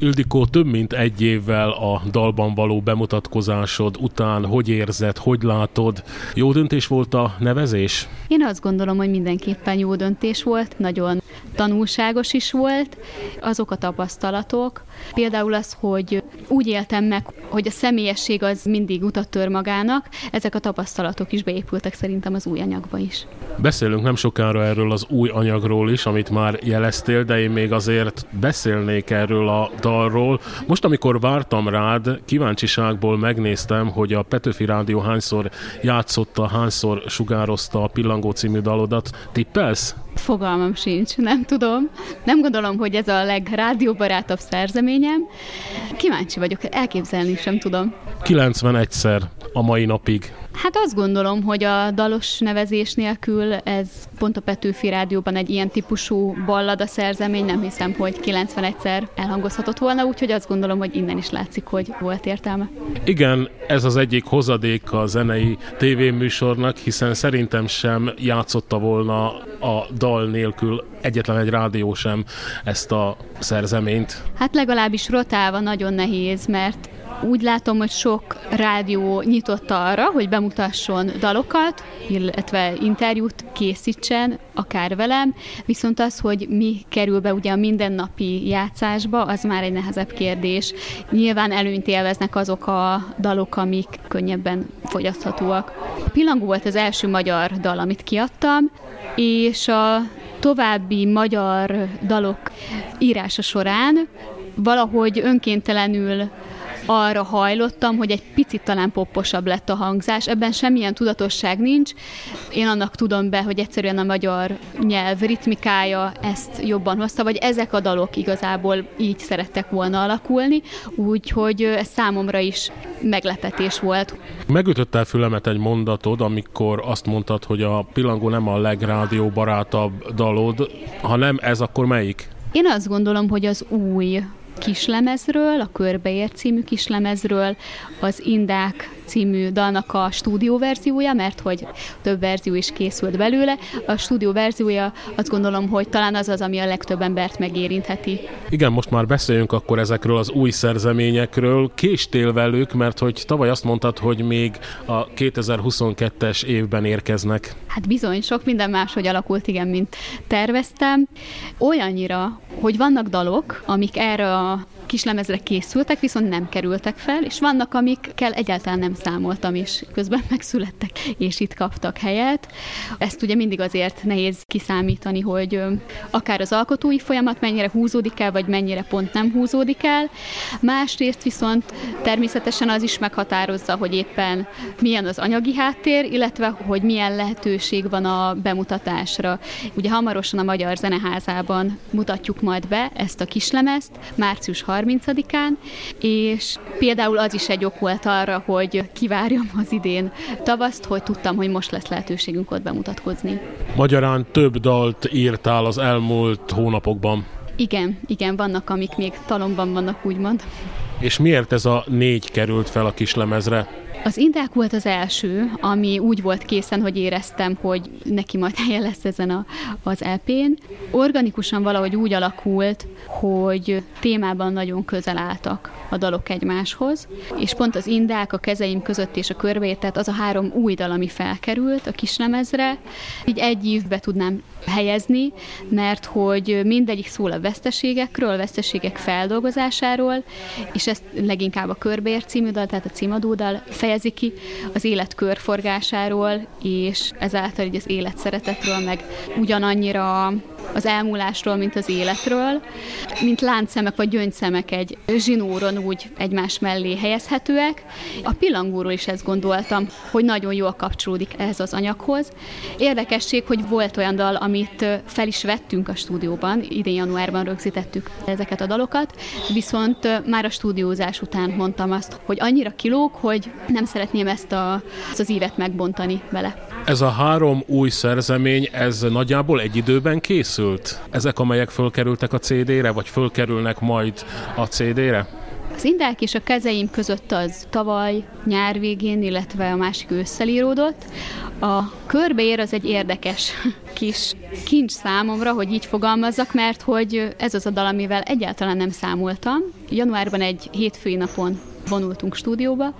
Ildikó, több mint egy évvel a dalban való bemutatkozásod után hogy érzed, hogy látod? Jó döntés volt a nevezés? Én azt gondolom, hogy mindenképpen jó döntés volt, nagyon tanulságos is volt. Azok a tapasztalatok, például az, hogy úgy éltem meg, hogy a személyesség az mindig utat tör magának, ezek a tapasztalatok is beépültek szerintem az új anyagba is. Beszélünk nem sokára erről az új anyagról is, amit már jeleztél, de én még azért beszélnék erről a dalról. Most, amikor vártam rád, kíváncsiságból megnéztem, hogy a Petőfi Rádió hányszor játszotta, hányszor sugározta a Pillangó című dalodat. Tippelsz? Fogalmam sincs, nem tudom. Nem gondolom, hogy ez a legrádióbarátabb szerzeményem. Kíváncsi vagyok, elképzelni sem tudom. 91-szer a mai napig. Hát azt gondolom, hogy a dalos nevezés nélkül ez pont a Petőfi Rádióban egy ilyen típusú ballada szerzemény, nem hiszem, hogy 91-szer elhangozhatott volna, úgyhogy azt gondolom, hogy innen is látszik, hogy volt értelme. Igen, ez az egyik hozadék a zenei tévéműsornak, hiszen szerintem sem játszotta volna a dal nélkül egyetlen egy rádió sem ezt a szerzeményt. Hát legalábbis rotálva nagyon nehéz, mert úgy látom, hogy sok rádió nyitott arra, hogy bemutasson dalokat, illetve interjút készítsen, akár velem, viszont az, hogy mi kerül be ugye a mindennapi játszásba, az már egy nehezebb kérdés. Nyilván előnyt élveznek azok a dalok, amik könnyebben fogyaszthatóak. Pillangó volt az első magyar dal, amit kiadtam, és a további magyar dalok írása során valahogy önkéntelenül arra hajlottam, hogy egy picit talán popposabb lett a hangzás. Ebben semmilyen tudatosság nincs. Én annak tudom be, hogy egyszerűen a magyar nyelv ritmikája ezt jobban hozta, vagy ezek a dalok igazából így szerettek volna alakulni, úgyhogy ez számomra is meglepetés volt. Megütötte fülemet egy mondatod, amikor azt mondtad, hogy a Pillangó nem a legrádióbarátabb dalod, ha nem ez, akkor melyik? Én azt gondolom, hogy az új kislemezről, a Körbeért című kislemezről, az Indák című dalnak a stúdióverziója, mert hogy több verzió is készült belőle. A stúdióverziója azt gondolom, hogy talán az az, ami a legtöbb embert megérintheti. Igen, most már beszéljünk akkor ezekről az új szerzeményekről. Késtél velük, mert hogy tavaly azt mondtad, hogy még a 2022-es évben érkeznek. Hát bizony, sok minden máshogy alakult, igen, mint terveztem. Olyannyira, hogy vannak dalok, amik erre a kislemezre készültek, viszont nem kerültek fel, és vannak, amikkel egyáltalán nem számoltam, és közben megszülettek, és itt kaptak helyet. Ezt ugye mindig azért nehéz kiszámítani, hogy akár az alkotói folyamat mennyire húzódik el, vagy mennyire pont nem húzódik el. Másrészt viszont természetesen az is meghatározza, hogy éppen milyen az anyagi háttér, illetve hogy milyen lehetőség van a bemutatásra. Ugye hamarosan a Magyar Zeneházában mutatjuk majd be ezt a kislemezt, március 30-án, és például az is egy ok volt arra, hogy kivárjam az idén tavaszt, hogy tudtam, hogy most lesz lehetőségünk ott bemutatkozni. Magyarán több dalt írtál az elmúlt hónapokban. Igen, igen, vannak, amik még talomban vannak, úgymond. És miért ez a négy került fel a kislemezre? Az Indák volt az első, ami úgy volt készen, hogy éreztem, hogy neki majd helye lesz ezen a, az EP-n. Organikusan valahogy úgy alakult, hogy témában nagyon közel álltak a dalok egymáshoz, és pont az Indák, a kezeim között és a körbeért, tehát az a három új dal, ami felkerült a kislemezre, így egy évbe tudnám helyezni, mert hogy mindegyik szól a veszteségekről, a veszteségek feldolgozásáról, és ezt leginkább a Körbeért című dal, tehát a címadódal fejezi ki az élet körforgásáról, és ezáltal így az élet szeretetről, meg ugyanannyira az elmúlásról, mint az életről, mint láncszemek vagy gyöngyszemek egy zsinóron úgy egymás mellé helyezhetőek. A pillangóról is ezt gondoltam, hogy nagyon jól kapcsolódik ehhez az anyaghoz. Érdekesség, hogy volt olyan dal, amit fel is vettünk a stúdióban, idén januárban rögzítettük ezeket a dalokat, viszont már a stúdiózás után mondtam azt, hogy annyira kilóg, hogy nem szeretném ezt, a, ezt az ívet megbontani vele. Ez a három új szerzemény, ez nagyjából egy időben készült? Ezek, amelyek fölkerültek a CD-re, vagy fölkerülnek majd a CD-re? Az indák és a kezeim között az tavaly nyár végén, illetve a másik ősszel. A körbeér az egy érdekes kis kincs számomra, hogy így fogalmazzak, mert hogy ez az a dal, amivel egyáltalán nem számoltam. Januárban egy hétfői napon vonultunk stúdióba,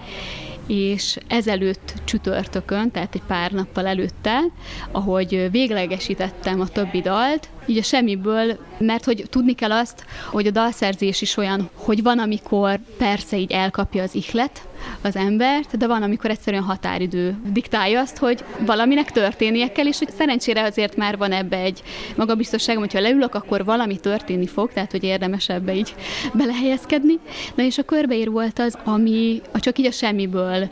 és ezelőtt csütörtökön, tehát egy pár nappal előtte, ahogy véglegesítettem a többi dalt, így a semmiből, mert hogy tudni kell azt, hogy a dalszerzés is olyan, hogy van, amikor persze így elkapja az ihlet, az embert, de van, amikor egyszerűen határidő diktálja azt, hogy valaminek történnie kell, és hogy szerencsére azért már van ebbe egy magabiztosságom, hogyha leülök, akkor valami történni fog, tehát hogy érdemes ebbe így belehelyezkedni. Na és a körbeír volt az, ami a csak így a semmiből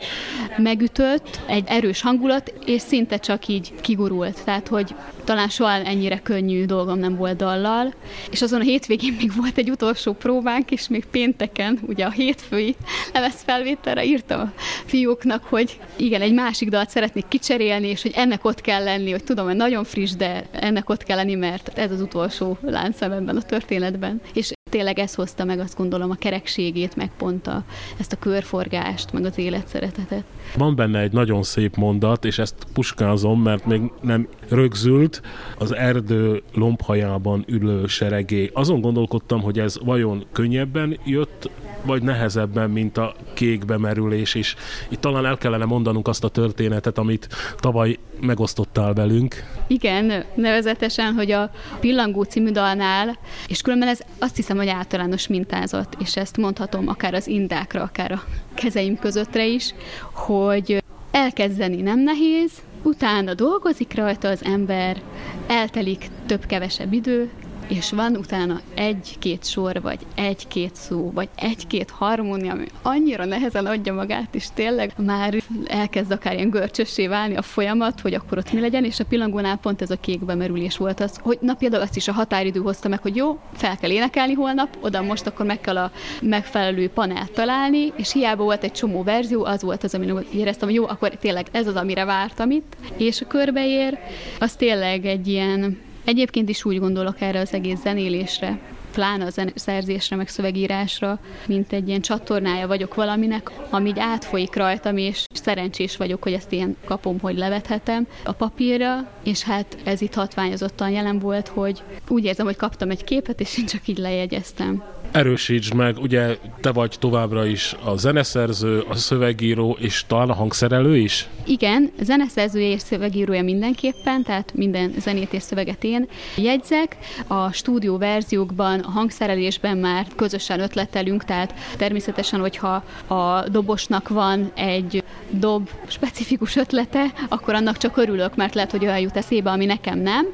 megütött, egy erős hangulat, és szinte csak így kigurult. Tehát, hogy talán soha ennyire könnyű dolgom nem volt dallal, és azon a hétvégén még volt egy utolsó próbánk, és még pénteken, ugye a hétfői lemezfelvételre írtam a fiúknak, hogy igen, egy másik dalt szeretnék kicserélni, és hogy ennek ott kell lenni, hogy tudom, hogy nagyon friss, de ennek ott kell lenni, mert ez az utolsó láncem ebben a történetben. És tényleg ez hozta meg azt gondolom a kerekségét, meg pont a, ezt a körforgást, meg az életszeretetet. Van benne egy nagyon szép mondat, és ezt puskázom, mert még nem rögzült, az erdő lombhajában ülő seregé. Azon gondolkodtam, hogy ez vajon könnyebben jött vagy nehezebben, mint a kékbe merülés is. Itt talán el kellene mondanunk azt a történetet, amit tavaly megosztottál velünk. Igen, nevezetesen, hogy a Pillangó című dalnál, és különben ez azt hiszem, hogy általános mintázat, és ezt mondhatom akár az indákra, akár a kezeim közöttre is, hogy elkezdeni nem nehéz, utána dolgozik rajta az ember, eltelik több-kevesebb idő, és van utána egy-két sor, vagy egy-két szó, vagy egy-két harmónia, ami annyira nehezen adja magát, és tényleg már elkezd akár ilyen görcsössé válni a folyamat, hogy akkor ott mi legyen, és a pillangónál pont ez a kékbe merülés volt az, hogy na például azt is a határidő hozta meg, hogy jó, fel kell énekelni holnap, oda most akkor meg kell a megfelelő panelt találni, és hiába volt egy csomó verzió, az volt az, amin éreztem, hogy jó, akkor tényleg ez az, amire vártam itt, és a körbeér, az tényleg egy ilyen Egyébként is úgy gondolok erre az egész zenélésre, pláne a szerzésre, meg szövegírásra, mint egy ilyen csatornája vagyok valaminek, ami így átfolyik rajtam, és szerencsés vagyok, hogy ezt ilyen kapom, hogy levethetem a papírra, és hát ez itt hatványozottan jelen volt, hogy úgy érzem, hogy kaptam egy képet, és én csak így lejegyeztem. Erősítsd meg, ugye te vagy továbbra is a zeneszerző, a szövegíró, és talán a hangszerelő is? Igen, zeneszerzője és szövegírója mindenképpen, tehát minden zenét és szöveget én jegyzek. A stúdió verziókban, a hangszerelésben már közösen ötletelünk, tehát természetesen, hogyha a dobosnak van egy dob specifikus ötlete, akkor annak csak örülök, mert lehet, hogy olyan jut eszébe, ami nekem nem,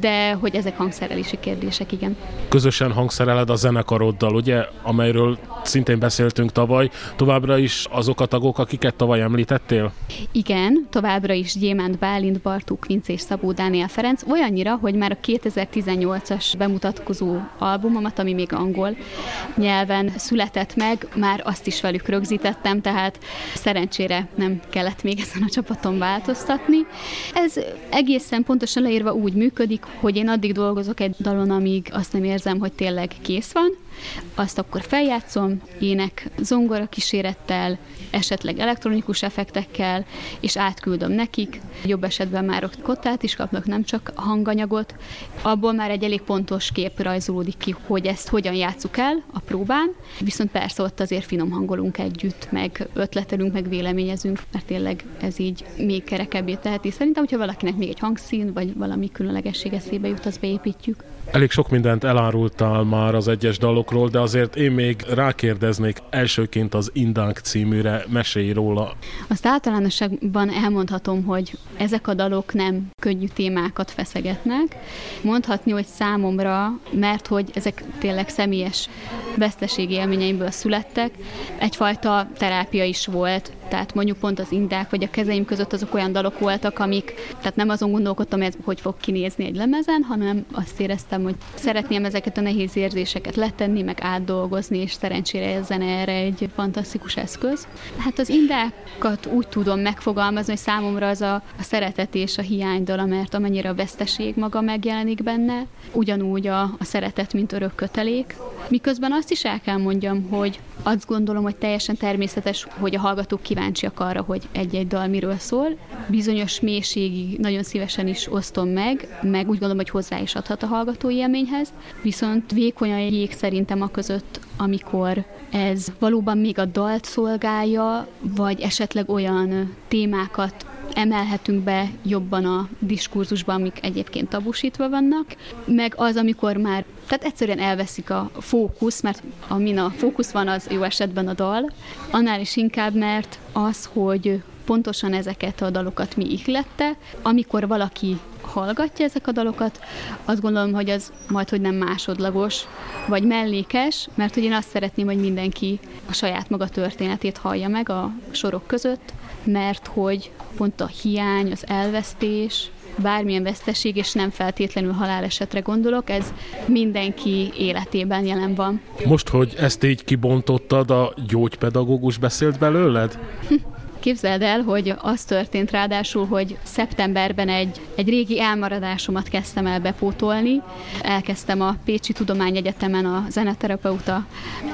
de hogy ezek hangszerelési kérdések, igen. Közösen hangszereled a zenekaroddal, ugye, amelyről szintén beszéltünk tavaly, továbbra is azok a tagok, akiket tavaly említettél? Igen, továbbra is Gyémánt Bálint, Bartók Vinc és Szabó Dániel Ferenc, olyannyira, hogy már a 2018-as bemutatkozó albumomat, ami még angol nyelven született meg, már azt is velük rögzítettem, tehát szerencsére nem kellett még ezen a csapaton változtatni. Ez egészen pontosan leírva úgy működik, hogy én addig dolgozok egy dalon, amíg azt nem érzem, hogy tényleg kész van, azt akkor feljátszom, ének zongora kísérettel, esetleg elektronikus effektekkel, és átküldöm nekik. Jobb esetben már ott kottát is kapnak, nem csak hanganyagot. Abból már egy elég pontos kép rajzolódik ki, hogy ezt hogyan játsszuk el a próbán, viszont persze ott azért finom hangolunk együtt, meg ötletelünk, meg véleményezünk, mert tényleg ez így még kerekebbé teheti. Szerintem, hogyha valakinek még egy hangszín, vagy valami különlegesség eszébe jut, azt beépítjük. Elég sok mindent elárultál már az egyes dalokról, de azért én még rákérdeznék elsőként az Indánk címűre, mesélj róla. Azt általánosságban elmondhatom, hogy ezek a dalok nem könnyű témákat feszegetnek. Mondhatni, hogy számomra, mert hogy ezek tényleg személyes veszteségi élményeimből születtek, egyfajta terápia is volt Tehát mondjuk pont az indák vagy a kezeim között azok olyan dalok voltak, amik, tehát nem azon gondolkodtam, ez hogy fog kinézni egy lemezen, hanem azt éreztem, hogy szeretném ezeket a nehéz érzéseket letenni, meg átdolgozni, és szerencsére ez zene erre egy fantasztikus eszköz. Hát az indákat úgy tudom megfogalmazni, hogy számomra az a, a szeretet és a hiánydala, mert amennyire a veszteség maga megjelenik benne, ugyanúgy a, a szeretet, mint örök kötelék. Miközben azt is el kell mondjam, hogy azt gondolom, hogy teljesen természetes, hogy a hallgatók kíváncsiak arra, hogy egy-egy dal miről szól. Bizonyos mélységig nagyon szívesen is osztom meg, meg úgy gondolom, hogy hozzá is adhat a hallgató élményhez. Viszont vékony a jég szerintem a között, amikor ez valóban még a dalt szolgálja, vagy esetleg olyan témákat emelhetünk be jobban a diskurzusban, amik egyébként tabusítva vannak, meg az, amikor már, tehát egyszerűen elveszik a fókusz, mert amin a fókusz van, az jó esetben a dal, annál is inkább, mert az, hogy pontosan ezeket a dalokat mi ihlette, amikor valaki hallgatja ezek a dalokat, azt gondolom, hogy az majd, hogy nem másodlagos, vagy mellékes, mert hogy én azt szeretném, hogy mindenki a saját maga történetét hallja meg a sorok között, mert hogy pont a hiány, az elvesztés, bármilyen veszteség, és nem feltétlenül halálesetre gondolok, ez mindenki életében jelen van. Most, hogy ezt így kibontottad, a gyógypedagógus beszélt belőled? Képzeld el, hogy az történt ráadásul, hogy szeptemberben egy, egy régi elmaradásomat kezdtem el bepótolni. Elkezdtem a Pécsi Tudományegyetemen a zeneterapeuta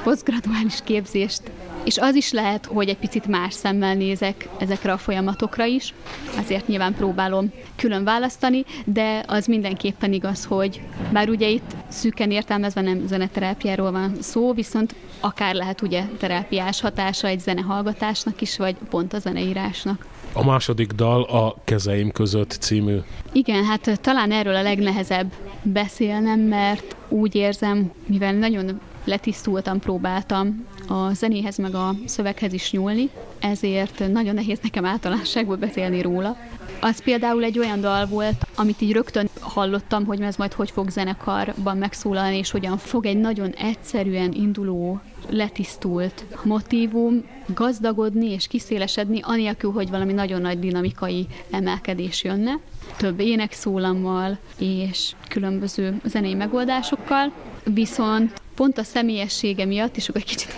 posztgraduális képzést és az is lehet, hogy egy picit más szemmel nézek ezekre a folyamatokra is, azért nyilván próbálom külön választani, de az mindenképpen igaz, hogy bár ugye itt szűken értelmezve nem zeneterápiáról van szó, viszont akár lehet ugye terápiás hatása egy zenehallgatásnak is, vagy pont a zeneírásnak. A második dal a Kezeim között című. Igen, hát talán erről a legnehezebb beszélnem, mert úgy érzem, mivel nagyon letisztultan próbáltam a zenéhez meg a szöveghez is nyúlni, ezért nagyon nehéz nekem általánosságból beszélni róla. Az például egy olyan dal volt, amit így rögtön hallottam, hogy ez majd hogy fog zenekarban megszólalni, és hogyan fog egy nagyon egyszerűen induló, letisztult motívum gazdagodni és kiszélesedni, anélkül, hogy valami nagyon nagy dinamikai emelkedés jönne több énekszólammal és különböző zenei megoldásokkal, viszont pont a személyessége miatt, és akkor egy kicsit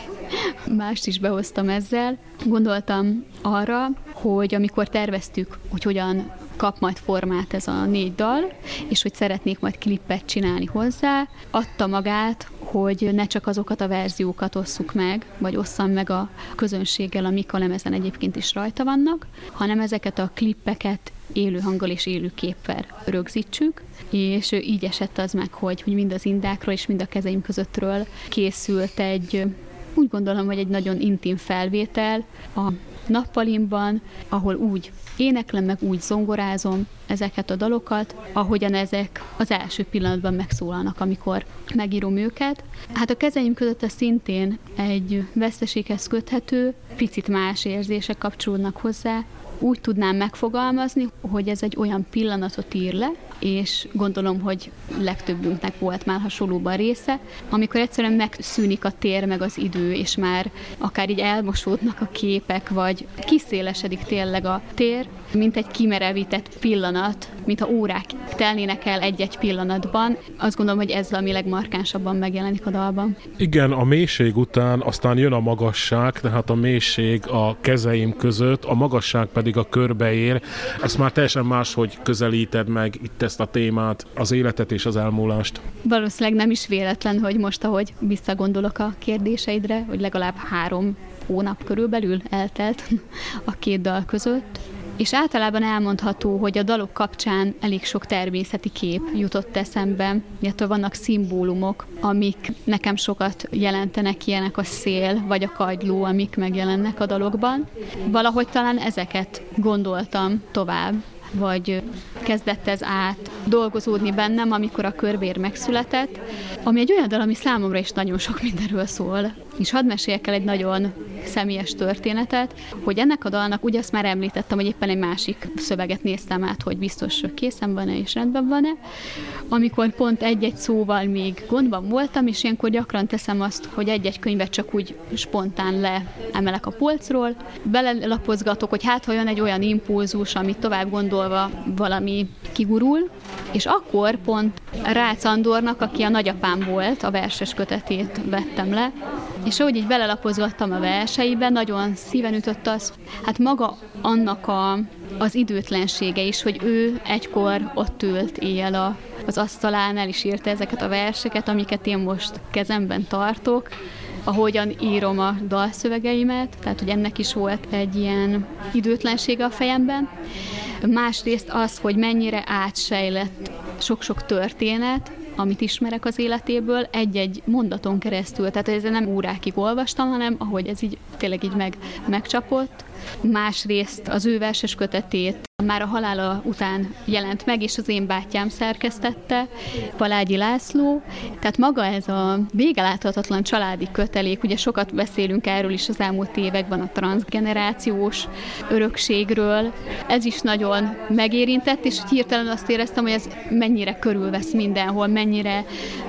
mást is behoztam ezzel. Gondoltam arra, hogy amikor terveztük, hogy hogyan kap majd formát ez a négy dal, és hogy szeretnék majd klippet csinálni hozzá, adta magát, hogy ne csak azokat a verziókat osszuk meg, vagy osszam meg a közönséggel, amik a lemezen egyébként is rajta vannak, hanem ezeket a klippeket élő hanggal és élő képpel rögzítsük, és így esett az meg, hogy, hogy mind az indákról és mind a kezeim közöttről készült egy úgy gondolom, hogy egy nagyon intim felvétel a nappalimban, ahol úgy éneklem, meg úgy zongorázom ezeket a dalokat, ahogyan ezek az első pillanatban megszólalnak, amikor megírom őket. Hát a kezeim között a szintén egy veszteséghez köthető, picit más érzések kapcsolódnak hozzá, úgy tudnám megfogalmazni, hogy ez egy olyan pillanatot ír le, és gondolom, hogy legtöbbünknek volt már hasonlóban része, amikor egyszerűen megszűnik a tér meg az idő, és már akár így elmosódnak a képek, vagy kiszélesedik tényleg a tér, mint egy kimerevített pillanat, mintha órák telnének el egy-egy pillanatban. Azt gondolom, hogy ez ami legmarkánsabban megjelenik a dalban. Igen, a mélység után aztán jön a magasság, tehát a mélység a kezeim között, a magasság pedig a körbeér. Ezt már teljesen máshogy közelíted meg itt ezt a témát, az életet és az elmúlást. Valószínűleg nem is véletlen, hogy most, ahogy visszagondolok a kérdéseidre, hogy legalább három hónap körülbelül eltelt a két dal között, és általában elmondható, hogy a dalok kapcsán elég sok természeti kép jutott eszembe, illetve vannak szimbólumok, amik nekem sokat jelentenek, ilyenek a szél vagy a kagyló, amik megjelennek a dalokban. Valahogy talán ezeket gondoltam tovább, vagy kezdett ez át dolgozódni bennem, amikor a körbér megszületett, ami egy olyan dal, ami számomra is nagyon sok mindenről szól. És hadd meséljek el egy nagyon személyes történetet, hogy ennek a dalnak, ugye azt már említettem, hogy éppen egy másik szöveget néztem át, hogy biztos készen van-e és rendben van-e, amikor pont egy-egy szóval még gondban voltam, és ilyenkor gyakran teszem azt, hogy egy-egy könyvet csak úgy spontán leemelek a polcról, belelapozgatok, hogy hát ha jön egy olyan impulzus, amit tovább gondolva valami kigurul, és akkor pont Rácz Andornak, aki a nagyapám volt, a verses kötetét vettem le, és ahogy így belelapozgattam a verseibe, nagyon szíven ütött az, hát maga annak a, az időtlensége is, hogy ő egykor ott ült éjjel a, az asztalánál, és írta ezeket a verseket, amiket én most kezemben tartok, ahogyan írom a dalszövegeimet, tehát hogy ennek is volt egy ilyen időtlensége a fejemben. Másrészt az, hogy mennyire átsejlett sok-sok történet, amit ismerek az életéből, egy-egy mondaton keresztül. Tehát ez nem órákig olvastam, hanem ahogy ez így tényleg így meg, megcsapott. Másrészt az ő verses kötetét már a halála után jelent meg, és az én bátyám szerkesztette, Palágyi László. Tehát maga ez a végeláthatatlan családi kötelék, ugye sokat beszélünk erről is az elmúlt években a transgenerációs örökségről. Ez is nagyon megérintett, és hirtelen azt éreztem, hogy ez mennyire körülvesz mindenhol, mennyire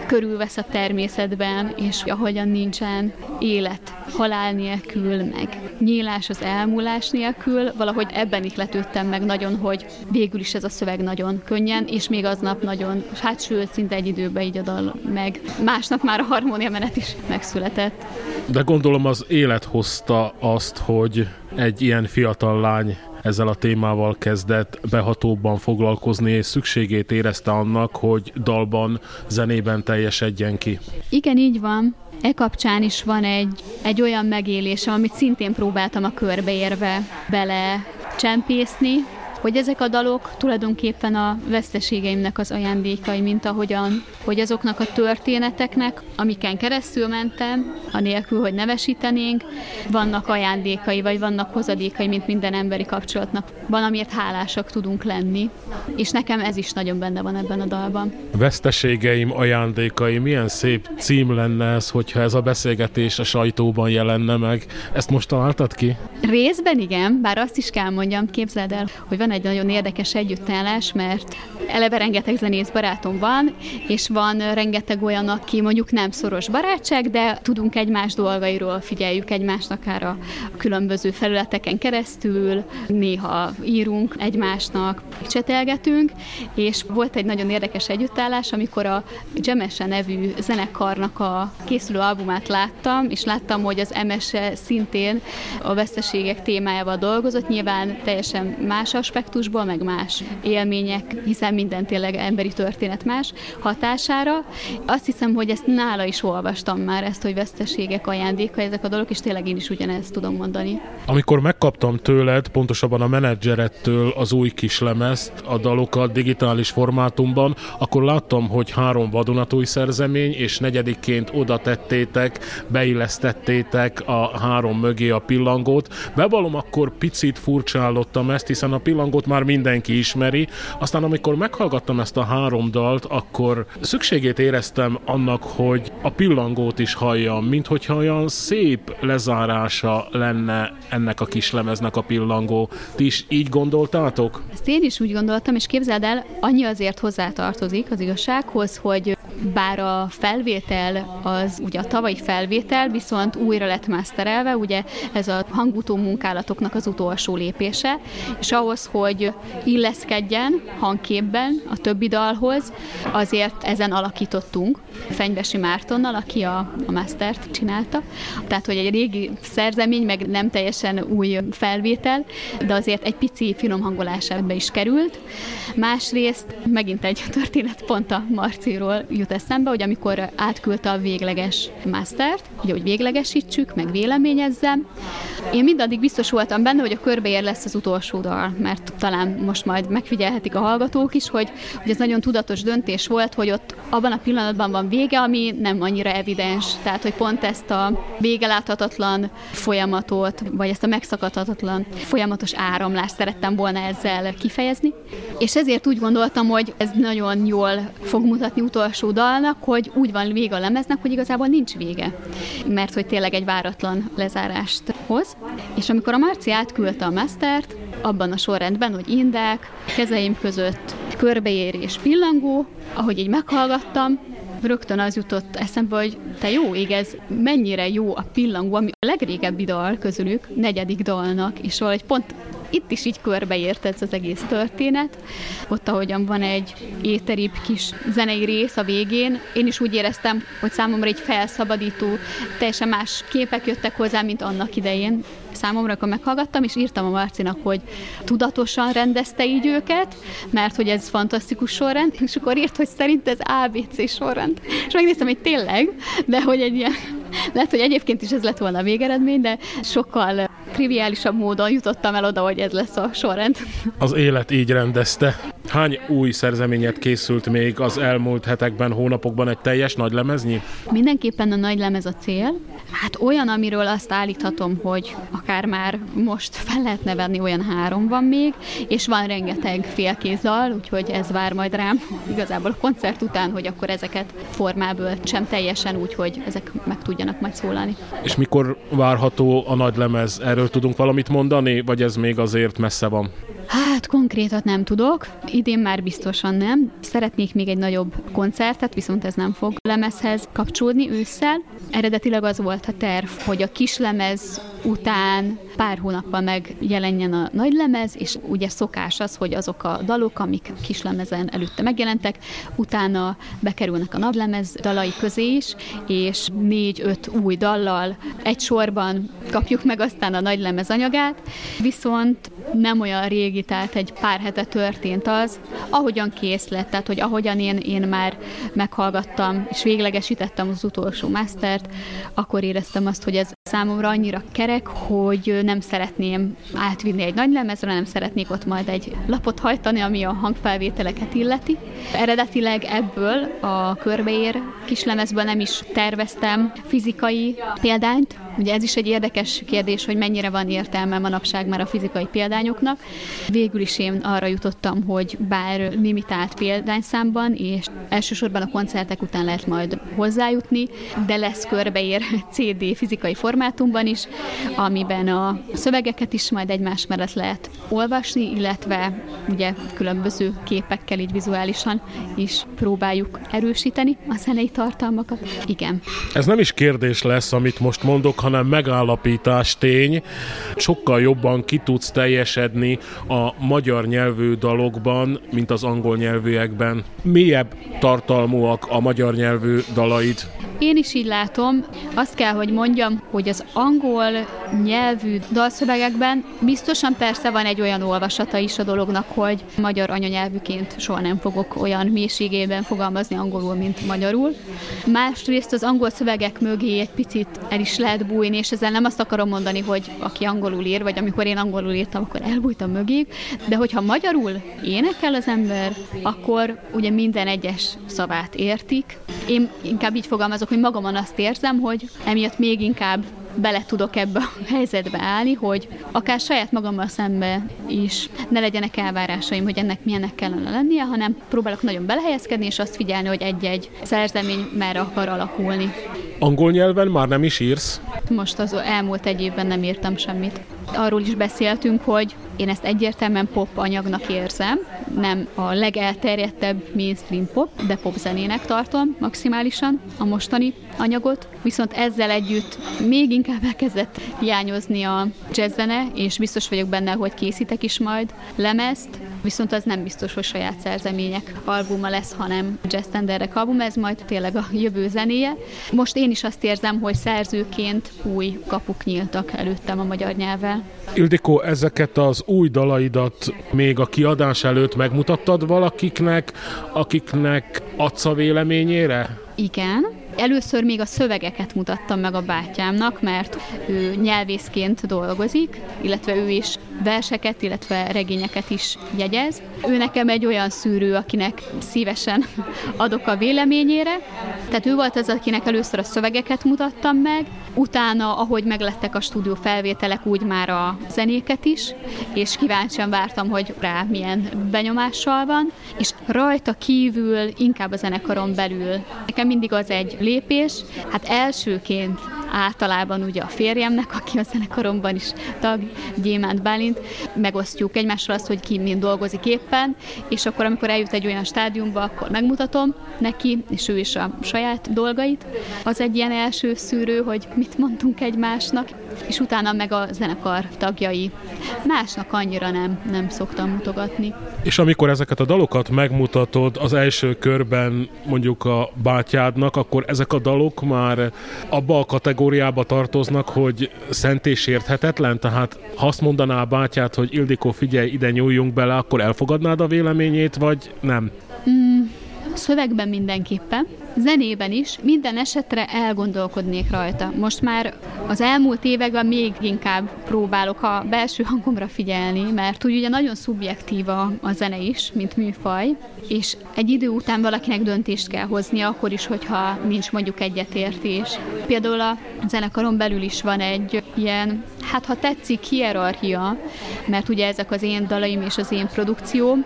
körülvesz a természetben, és ahogyan nincsen élet halál nélkül, meg nyílás az elmúlás nélkül, valahogy ebben ihletődtem meg nagyon, hogy végül is ez a szöveg nagyon könnyen, és még aznap nagyon, hát sőt, szinte egy időben így a dal meg. Másnap már a harmónia menet is megszületett. De gondolom az élet hozta azt, hogy egy ilyen fiatal lány ezzel a témával kezdett behatóbban foglalkozni, és szükségét érezte annak, hogy dalban, zenében teljesedjen ki. Igen, így van. E kapcsán is van egy, egy olyan megélésem, amit szintén próbáltam a körbeérve bele csempészni, hogy ezek a dalok tulajdonképpen a veszteségeimnek az ajándékai, mint ahogyan, hogy azoknak a történeteknek, amiken keresztül mentem, anélkül, hogy nevesítenénk, vannak ajándékai, vagy vannak hozadékai, mint minden emberi kapcsolatnak. Van, amiért hálásak tudunk lenni, és nekem ez is nagyon benne van ebben a dalban. Veszteségeim, ajándékai, milyen szép cím lenne ez, hogyha ez a beszélgetés a sajtóban jelenne meg. Ezt most találtad ki? Részben igen, bár azt is kell mondjam, képzeld el, hogy van egy nagyon érdekes együttállás, mert eleve rengeteg zenész barátom van, és van rengeteg olyan, aki mondjuk nem szoros barátság, de tudunk egymás dolgairól, figyeljük egymást akár a különböző felületeken keresztül, néha írunk egymásnak, csetelgetünk, és volt egy nagyon érdekes együttállás, amikor a Jemese nevű zenekarnak a készülő albumát láttam, és láttam, hogy az Emese szintén a veszteségek témájával dolgozott, nyilván teljesen más aspektusból, meg más élmények, hiszen minden tényleg emberi történet más hatására. Azt hiszem, hogy ezt nála is olvastam már, ezt, hogy veszteségek ajándéka, ezek a dolgok, és tényleg én is ugyanezt tudom mondani. Amikor megkaptam tőled, pontosabban a menedzserettől az új kislemezt, a dalokat digitális formátumban, akkor láttam, hogy három vadonatúj szerzemény, és negyedikként oda tettétek, beillesztettétek a három mögé a pillangót. Bevallom, akkor picit furcsálottam ezt, hiszen a pillangót már mindenki ismeri. Aztán amikor meghallgattam ezt a három dalt, akkor szükségét éreztem annak, hogy a pillangót is halljam, mint hogyha olyan szép lezárása lenne ennek a kislemeznek a pillangó. Ti is így gondoltátok? Ezt én is úgy gondoltam, és képzeld el, annyi azért hozzátartozik az igazsághoz, hogy bár a felvétel az ugye a tavalyi felvétel, viszont újra lett masterelve, ugye ez a hangutó munkálatoknak az utolsó lépése, és ahhoz, hogy illeszkedjen hangképben a többi dalhoz, azért ezen alakítottunk Fenyvesi Mártonnal, aki a, a mastert csinálta. Tehát, hogy egy régi szerzemény, meg nem teljesen új felvétel, de azért egy pici finom hangolás ebbe is került. Másrészt megint egy történet pont a Marciról jut eszembe, hogy amikor átküldte a végleges mastert, ugye, hogy véglegesítsük, meg véleményezzem, én mindaddig biztos voltam benne, hogy a körbeér lesz az utolsó dal, mert talán most majd megfigyelhetik a hallgatók is, hogy, hogy ez nagyon tudatos döntés volt, hogy ott abban a pillanatban van vége, ami nem annyira evidens. Tehát, hogy pont ezt a végeláthatatlan folyamatot, vagy ezt a megszakadhatatlan folyamatos áramlást szerettem volna ezzel kifejezni. És ezért úgy gondoltam, hogy ez nagyon jól fog mutatni utolsó dalnak, hogy úgy van vége a lemeznek, hogy igazából nincs vége. Mert hogy tényleg egy váratlan lezárást hoz. És amikor a Marci átküldte a mastert, abban a sorrendben, hogy indák, kezeim között körbeérés pillangó, ahogy így meghallgattam, rögtön az jutott eszembe, hogy te jó ég, ez mennyire jó a pillangó, ami a legrégebbi dal közülük, negyedik dalnak, és valahogy pont itt is így körbeért ez az egész történet. Ott, ahogyan van egy éteribb kis zenei rész a végén, én is úgy éreztem, hogy számomra egy felszabadító, teljesen más képek jöttek hozzá, mint annak idején számomra, akkor meghallgattam, és írtam a Marcinak, hogy tudatosan rendezte így őket, mert hogy ez fantasztikus sorrend, és akkor írt, hogy szerint ez ABC sorrend. És megnéztem, hogy tényleg, de hogy egy ilyen, lehet, hogy egyébként is ez lett volna a végeredmény, de sokkal triviálisabb módon jutottam el oda, hogy ez lesz a sorrend. Az élet így rendezte. Hány új szerzeményet készült még az elmúlt hetekben, hónapokban egy teljes nagy lemeznyi? Mindenképpen a nagy lemez a cél. Hát olyan, amiről azt állíthatom, hogy akár már most fel lehetne venni, olyan három van még, és van rengeteg félkézal, úgyhogy ez vár majd rám igazából a koncert után, hogy akkor ezeket formából sem teljesen úgy, hogy ezek meg tudjanak majd szólalni. És mikor várható a nagy lemez? Erről tudunk valamit mondani, vagy ez még azért messze van? Hát konkrétat nem tudok, idén már biztosan nem. Szeretnék még egy nagyobb koncertet, viszont ez nem fog lemezhez kapcsolódni ősszel. Eredetileg az volt a terv, hogy a kislemez után pár hónappal megjelenjen a nagy lemez, és ugye szokás az, hogy azok a dalok, amik kislemezen előtte megjelentek, utána bekerülnek a nagylemez dalai közé is, és négy-öt új dallal egy sorban kapjuk meg aztán a nagy lemez anyagát, viszont nem olyan régi, tehát egy pár hete történt az, ahogyan kész lett, tehát hogy ahogyan én, én már meghallgattam és véglegesítettem az utolsó mastert, akkor éreztem azt, hogy ez számomra annyira kerek, hogy nem szeretném átvinni egy nagy lemezre, nem szeretnék ott majd egy lapot hajtani, ami a hangfelvételeket illeti. Eredetileg ebből a körbeér kislemezből nem is terveztem fizikai példányt, Ugye ez is egy érdekes kérdés, hogy mennyire van értelme manapság már a fizikai példányoknak. Végül is én arra jutottam, hogy bár limitált példányszámban, és elsősorban a koncertek után lehet majd hozzájutni, de lesz körbeér CD fizikai formátumban is, amiben a szövegeket is majd egymás mellett lehet olvasni, illetve ugye különböző képekkel így vizuálisan is próbáljuk erősíteni a zenei tartalmakat. Igen. Ez nem is kérdés lesz, amit most mondok, hanem megállapítás tény. Sokkal jobban ki tudsz teljesedni a magyar nyelvű dalokban, mint az angol nyelvűekben. Mélyebb tartalmúak a magyar nyelvű dalaid? Én is így látom. Azt kell, hogy mondjam, hogy az angol nyelvű dalszövegekben biztosan persze van egy olyan olvasata is a dolognak, hogy magyar anyanyelvűként soha nem fogok olyan mélységében fogalmazni angolul, mint magyarul. Másrészt az angol szövegek mögé egy picit el is lehet bújni, és ezzel nem azt akarom mondani, hogy aki angolul ír, vagy amikor én angolul írtam, akkor elbújtam mögé, de hogyha magyarul énekel az ember, akkor ugye minden egyes szavát értik. Én inkább így fogalmazok, hogy magamon azt érzem, hogy emiatt még inkább bele tudok ebbe a helyzetbe állni, hogy akár saját magammal szembe is ne legyenek elvárásaim, hogy ennek milyennek kellene lennie, hanem próbálok nagyon belehelyezkedni, és azt figyelni, hogy egy-egy szerzemény merre akar alakulni. Angol nyelven már nem is írsz? Most az elmúlt egy évben nem írtam semmit. Arról is beszéltünk, hogy én ezt egyértelműen pop anyagnak érzem, nem a legelterjedtebb mainstream pop, de pop zenének tartom maximálisan a mostani anyagot, viszont ezzel együtt még inkább elkezdett hiányozni a jazzzene, és biztos vagyok benne, hogy készítek is majd lemezt, viszont az nem biztos, hogy saját szerzemények albuma lesz, hanem jazz tenderek album, ez majd tényleg a jövő zenéje. Most én is azt érzem, hogy szerzőként új kapuk nyíltak előttem a magyar nyelvvel. Ildikó, ezeket az új dalaidat még a kiadás előtt megmutattad valakiknek, akiknek adsz a véleményére? Igen, Először még a szövegeket mutattam meg a bátyámnak, mert ő nyelvészként dolgozik, illetve ő is verseket, illetve regényeket is jegyez. Ő nekem egy olyan szűrő, akinek szívesen adok a véleményére. Tehát ő volt az, akinek először a szövegeket mutattam meg, utána, ahogy meglettek a stúdió felvételek, úgy már a zenéket is, és kíváncsian vártam, hogy rá milyen benyomással van, és rajta kívül, inkább a zenekaron belül. Nekem mindig az egy lépés, hát elsőként általában ugye a férjemnek, aki a zenekaromban is tag, Gyémánt Bálint, megosztjuk egymással azt, hogy ki mind dolgozik éppen, és akkor, amikor eljut egy olyan stádiumba, akkor megmutatom neki, és ő is a saját dolgait. Az egy ilyen első szűrő, hogy mit mondtunk egymásnak, és utána meg a zenekar tagjai. Másnak annyira nem, nem szoktam mutogatni. És amikor ezeket a dalokat megmutatod az első körben mondjuk a bátyádnak, akkor ezek a dalok már abba a kategóriába tartoznak, hogy szent és érthetetlen? Tehát ha azt mondaná a bátyád, hogy Ildikó, figyelj, ide nyúljunk bele, akkor elfogadnád a véleményét, vagy nem? Mm, szövegben mindenképpen, zenében is minden esetre elgondolkodnék rajta. Most már az elmúlt években még inkább próbálok a belső hangomra figyelni, mert úgy ugye nagyon szubjektív a, a zene is, mint műfaj, és egy idő után valakinek döntést kell hozni, akkor is, hogyha nincs mondjuk egyetértés. Például a zenekaron belül is van egy ilyen, hát ha tetszik, hierarchia, mert ugye ezek az én dalaim és az én produkcióm,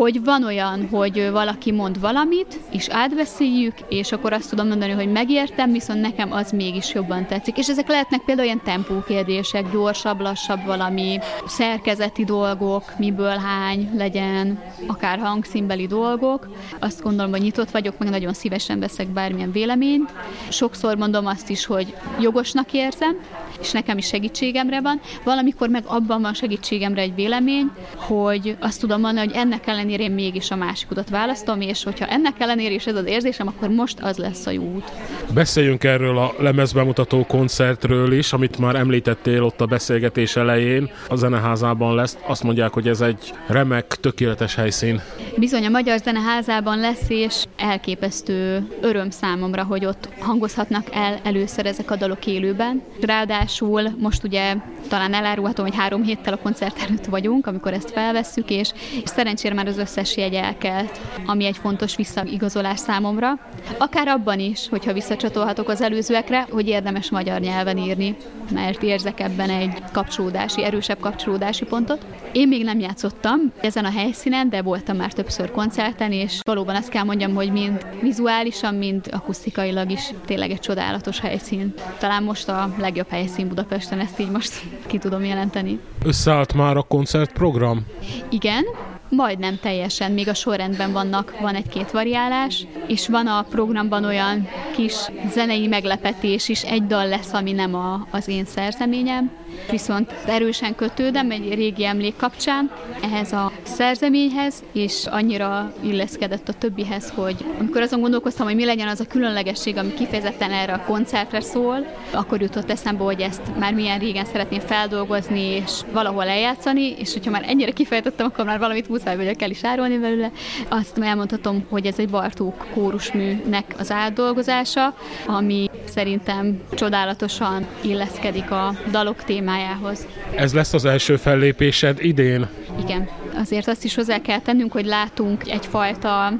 hogy van olyan, hogy valaki mond valamit, és átbeszéljük, és akkor azt tudom mondani, hogy megértem, viszont nekem az mégis jobban tetszik. És ezek lehetnek például ilyen tempókérdések, gyorsabb, lassabb valami, szerkezeti dolgok, miből hány legyen, akár hangszínbeli dolgok. Azt gondolom, hogy nyitott vagyok, meg nagyon szívesen veszek bármilyen véleményt. Sokszor mondom azt is, hogy jogosnak érzem, és nekem is segítségemre van. Valamikor meg abban van segítségemre egy vélemény, hogy azt tudom mondani, hogy ennek ellenére én mégis a másik utat választom, és hogyha ennek ellenére is ez az érzésem, akkor most az lesz a jó út. Beszéljünk erről a lemezbemutató koncertről is, amit már említettél ott a beszélgetés elején. A zeneházában lesz. Azt mondják, hogy ez egy remek, tökéletes helyszín. Bizony a Magyar Zeneházában lesz, és elképesztő öröm számomra, hogy ott hangozhatnak el először ezek a dalok élőben. Ráadásul most ugye talán elárulhatom, hogy három héttel a koncert előtt vagyunk, amikor ezt felvesszük, és, és szerencsére már az összes jegy elkelt, ami egy fontos visszaigazolás számomra. Akár abban is, hogyha visszacsatolhatok az előzőekre, hogy érdemes magyar nyelven írni, mert érzek ebben egy kapcsolódási, erősebb kapcsolódási pontot. Én még nem játszottam ezen a helyszínen, de voltam már többször koncerten, és valóban azt kell mondjam, hogy mind vizuálisan, mind akusztikailag is tényleg egy csodálatos helyszín. Talán most a legjobb helyszín Budapesten, ezt így most ki tudom jelenteni. Összeállt már a koncertprogram? Igen, majdnem teljesen, még a sorrendben vannak, van egy-két variálás, és van a programban olyan kis zenei meglepetés is, egy dal lesz, ami nem a, az én szerzeményem, viszont erősen kötődem egy régi emlék kapcsán ehhez a szerzeményhez, és annyira illeszkedett a többihez, hogy amikor azon gondolkoztam, hogy mi legyen az a különlegesség, ami kifejezetten erre a koncertre szól, akkor jutott eszembe, hogy ezt már milyen régen szeretném feldolgozni, és valahol eljátszani, és hogyha már ennyire kifejtettem, akkor már valamit muszáj vagyok el is árulni belőle. Azt elmondhatom, hogy ez egy Bartók kórusműnek az átdolgozása, ami szerintem csodálatosan illeszkedik a dalok témájához. Ez lesz az első fellépésed idén? Igen. Azért azt is hozzá kell tennünk, hogy látunk egyfajta,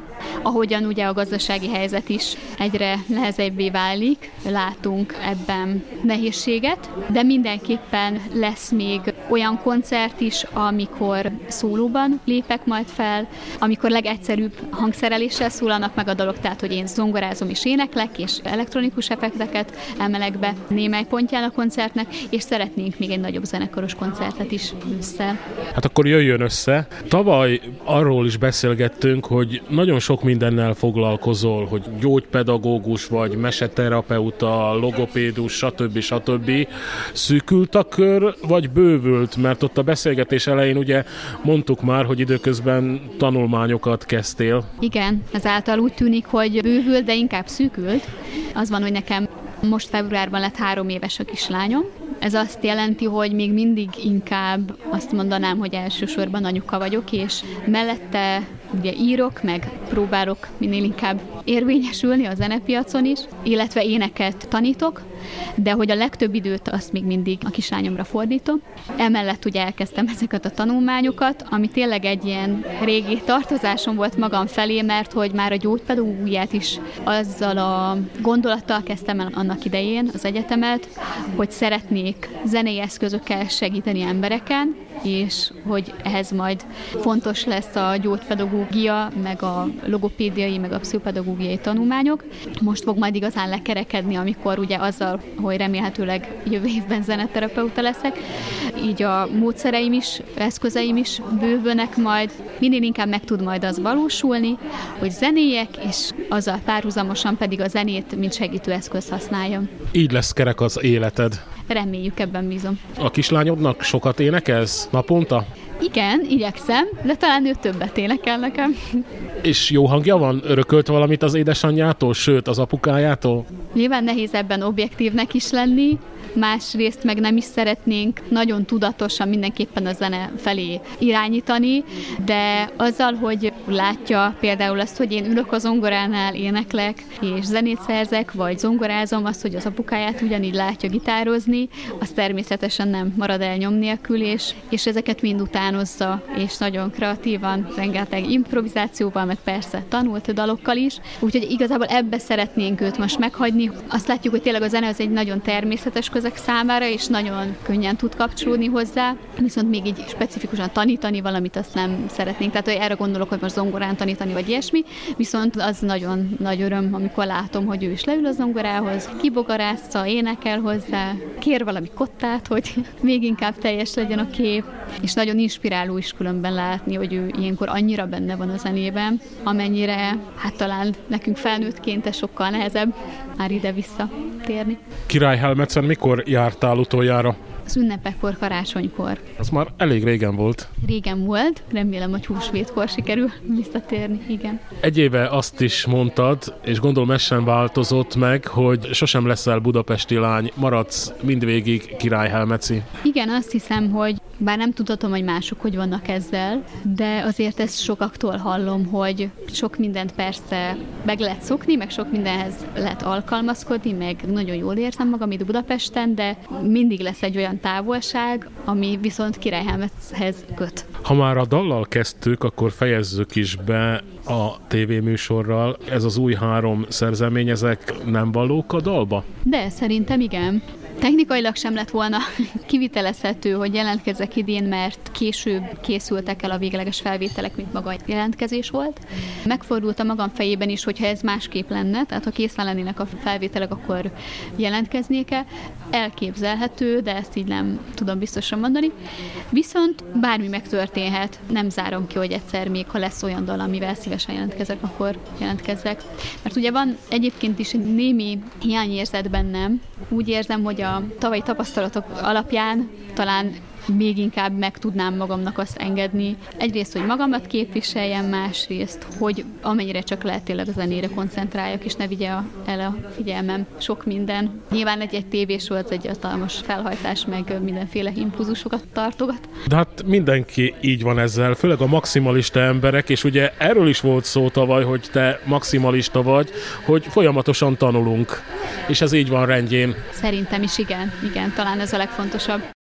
ahogyan ugye a gazdasági helyzet is egyre nehezebbé válik, látunk ebben nehézséget, de mindenképpen lesz még olyan koncert is, amikor szólóban lépek majd fel, amikor legegyszerűbb hangszereléssel szólalnak meg a dolog, tehát hogy én zongorázom és éneklek, és elektronikus effekteket emelek be némely pontján a koncertnek, és szeretnénk még egy nagyobb zenekaros koncertet is össze. Hát akkor jöjjön össze. Tavaly arról is beszélgettünk, hogy nagyon sok mindennel foglalkozol, hogy gyógypedagógus vagy, meseterapeuta, logopédus, stb. stb. Szűkült a kör, vagy bővült? Mert ott a beszélgetés elején ugye mondtuk már, hogy időközben tanulmányokat kezdtél. Igen, ezáltal úgy tűnik, hogy bővült, de inkább szűkült. Az van, hogy nekem most februárban lett három éves a kislányom, ez azt jelenti, hogy még mindig inkább azt mondanám, hogy elsősorban anyuka vagyok, és mellette ugye írok, meg próbálok minél inkább érvényesülni a zenepiacon is, illetve éneket tanítok, de hogy a legtöbb időt azt még mindig a kislányomra fordítom. Emellett ugye elkezdtem ezeket a tanulmányokat, ami tényleg egy ilyen régi tartozásom volt magam felé, mert hogy már a gyógypedagógiát is azzal a gondolattal kezdtem el annak idején az egyetemet, hogy szeretnék zenei eszközökkel segíteni embereken, és hogy ehhez majd fontos lesz a gyógypedagógia, meg a logopédiai, meg a pszichopedagógiai tanulmányok. Most fog majd igazán lekerekedni, amikor ugye azzal, hogy remélhetőleg jövő évben zeneterapeuta leszek, így a módszereim is, eszközeim is bővönek majd, minél inkább meg tud majd az valósulni, hogy zenéjek, és azzal párhuzamosan pedig a zenét, mint segítő eszköz használjam. Így lesz kerek az életed. Reméljük, ebben bízom. A kislányodnak sokat énekelsz naponta? Igen, igyekszem, de talán ő többet énekel nekem. És jó hangja van? Örökölt valamit az édesanyjától, sőt az apukájától? Nyilván nehéz ebben objektívnek is lenni, másrészt meg nem is szeretnénk nagyon tudatosan mindenképpen a zene felé irányítani, de azzal, hogy látja például azt, hogy én ülök a zongoránál, éneklek, és zenét szerzek, vagy zongorázom, azt, hogy az apukáját ugyanígy látja gitározni, az természetesen nem marad el nyom nélkül, és, és ezeket mind utánozza, és nagyon kreatívan, rengeteg improvizációval, meg persze tanult dalokkal is, úgyhogy igazából ebbe szeretnénk őt most meghagyni. Azt látjuk, hogy tényleg a zene az egy nagyon természetes közeg számára, és nagyon könnyen tud kapcsolódni hozzá, viszont még így specifikusan tanítani valamit azt nem szeretnénk. Tehát hogy erre gondolok, hogy most zongorán tanítani, vagy ilyesmi, viszont az nagyon nagy öröm, amikor látom, hogy ő is leül a zongorához, kibogarázza, énekel hozzá, kér valami kottát, hogy még inkább teljes legyen a kép, és nagyon inspiráló is különben látni, hogy ő ilyenkor annyira benne van a zenében, amennyire hát talán nekünk felnőttként sokkal nehezebb már ide-vissza térni. Király Helmetsen mikor jártál utoljára? Az ünnepekkor, karácsonykor. Az már elég régen volt. Régen volt, remélem, hogy húsvétkor sikerül visszatérni, igen. Egy éve azt is mondtad, és gondolom ez sem változott meg, hogy sosem leszel budapesti lány, maradsz mindvégig király Helmeci. Igen, azt hiszem, hogy bár nem tudhatom, hogy mások hogy vannak ezzel, de azért ezt sokaktól hallom, hogy sok mindent persze meg lehet szokni, meg sok mindenhez lehet alkalmazkodni, meg nagyon jól érzem magam itt Budapesten, de mindig lesz egy olyan távolság, ami viszont Királyhelmethez köt. Ha már a dallal kezdtük, akkor fejezzük is be a tévéműsorral. Ez az új három szerzemény, ezek nem valók a dalba? De szerintem igen. Technikailag sem lett volna kivitelezhető, hogy jelentkezzek idén, mert később készültek el a végleges felvételek, mint maga a jelentkezés volt. Megfordult a magam fejében is, hogyha ez másképp lenne, tehát ha készen lennének a felvételek, akkor jelentkeznék-e. Elképzelhető, de ezt így nem tudom biztosan mondani. Viszont bármi megtörténhet, nem zárom ki, hogy egyszer még, ha lesz olyan dal, amivel szívesen jelentkezek, akkor jelentkezzek. Mert ugye van egyébként is némi hiányérzet bennem. Úgy érzem, hogy a a tavalyi tapasztalatok alapján talán még inkább meg tudnám magamnak azt engedni. Egyrészt, hogy magamat képviseljem, másrészt, hogy amennyire csak lehet tényleg a zenére koncentráljak, és ne vigye el a figyelmem sok minden. Nyilván egy, egy tévés volt, egy hatalmas felhajtás, meg mindenféle impulzusokat tartogat. De hát mindenki így van ezzel, főleg a maximalista emberek, és ugye erről is volt szó tavaly, hogy te maximalista vagy, hogy folyamatosan tanulunk, és ez így van rendjén. Szerintem is igen, igen, talán ez a legfontosabb.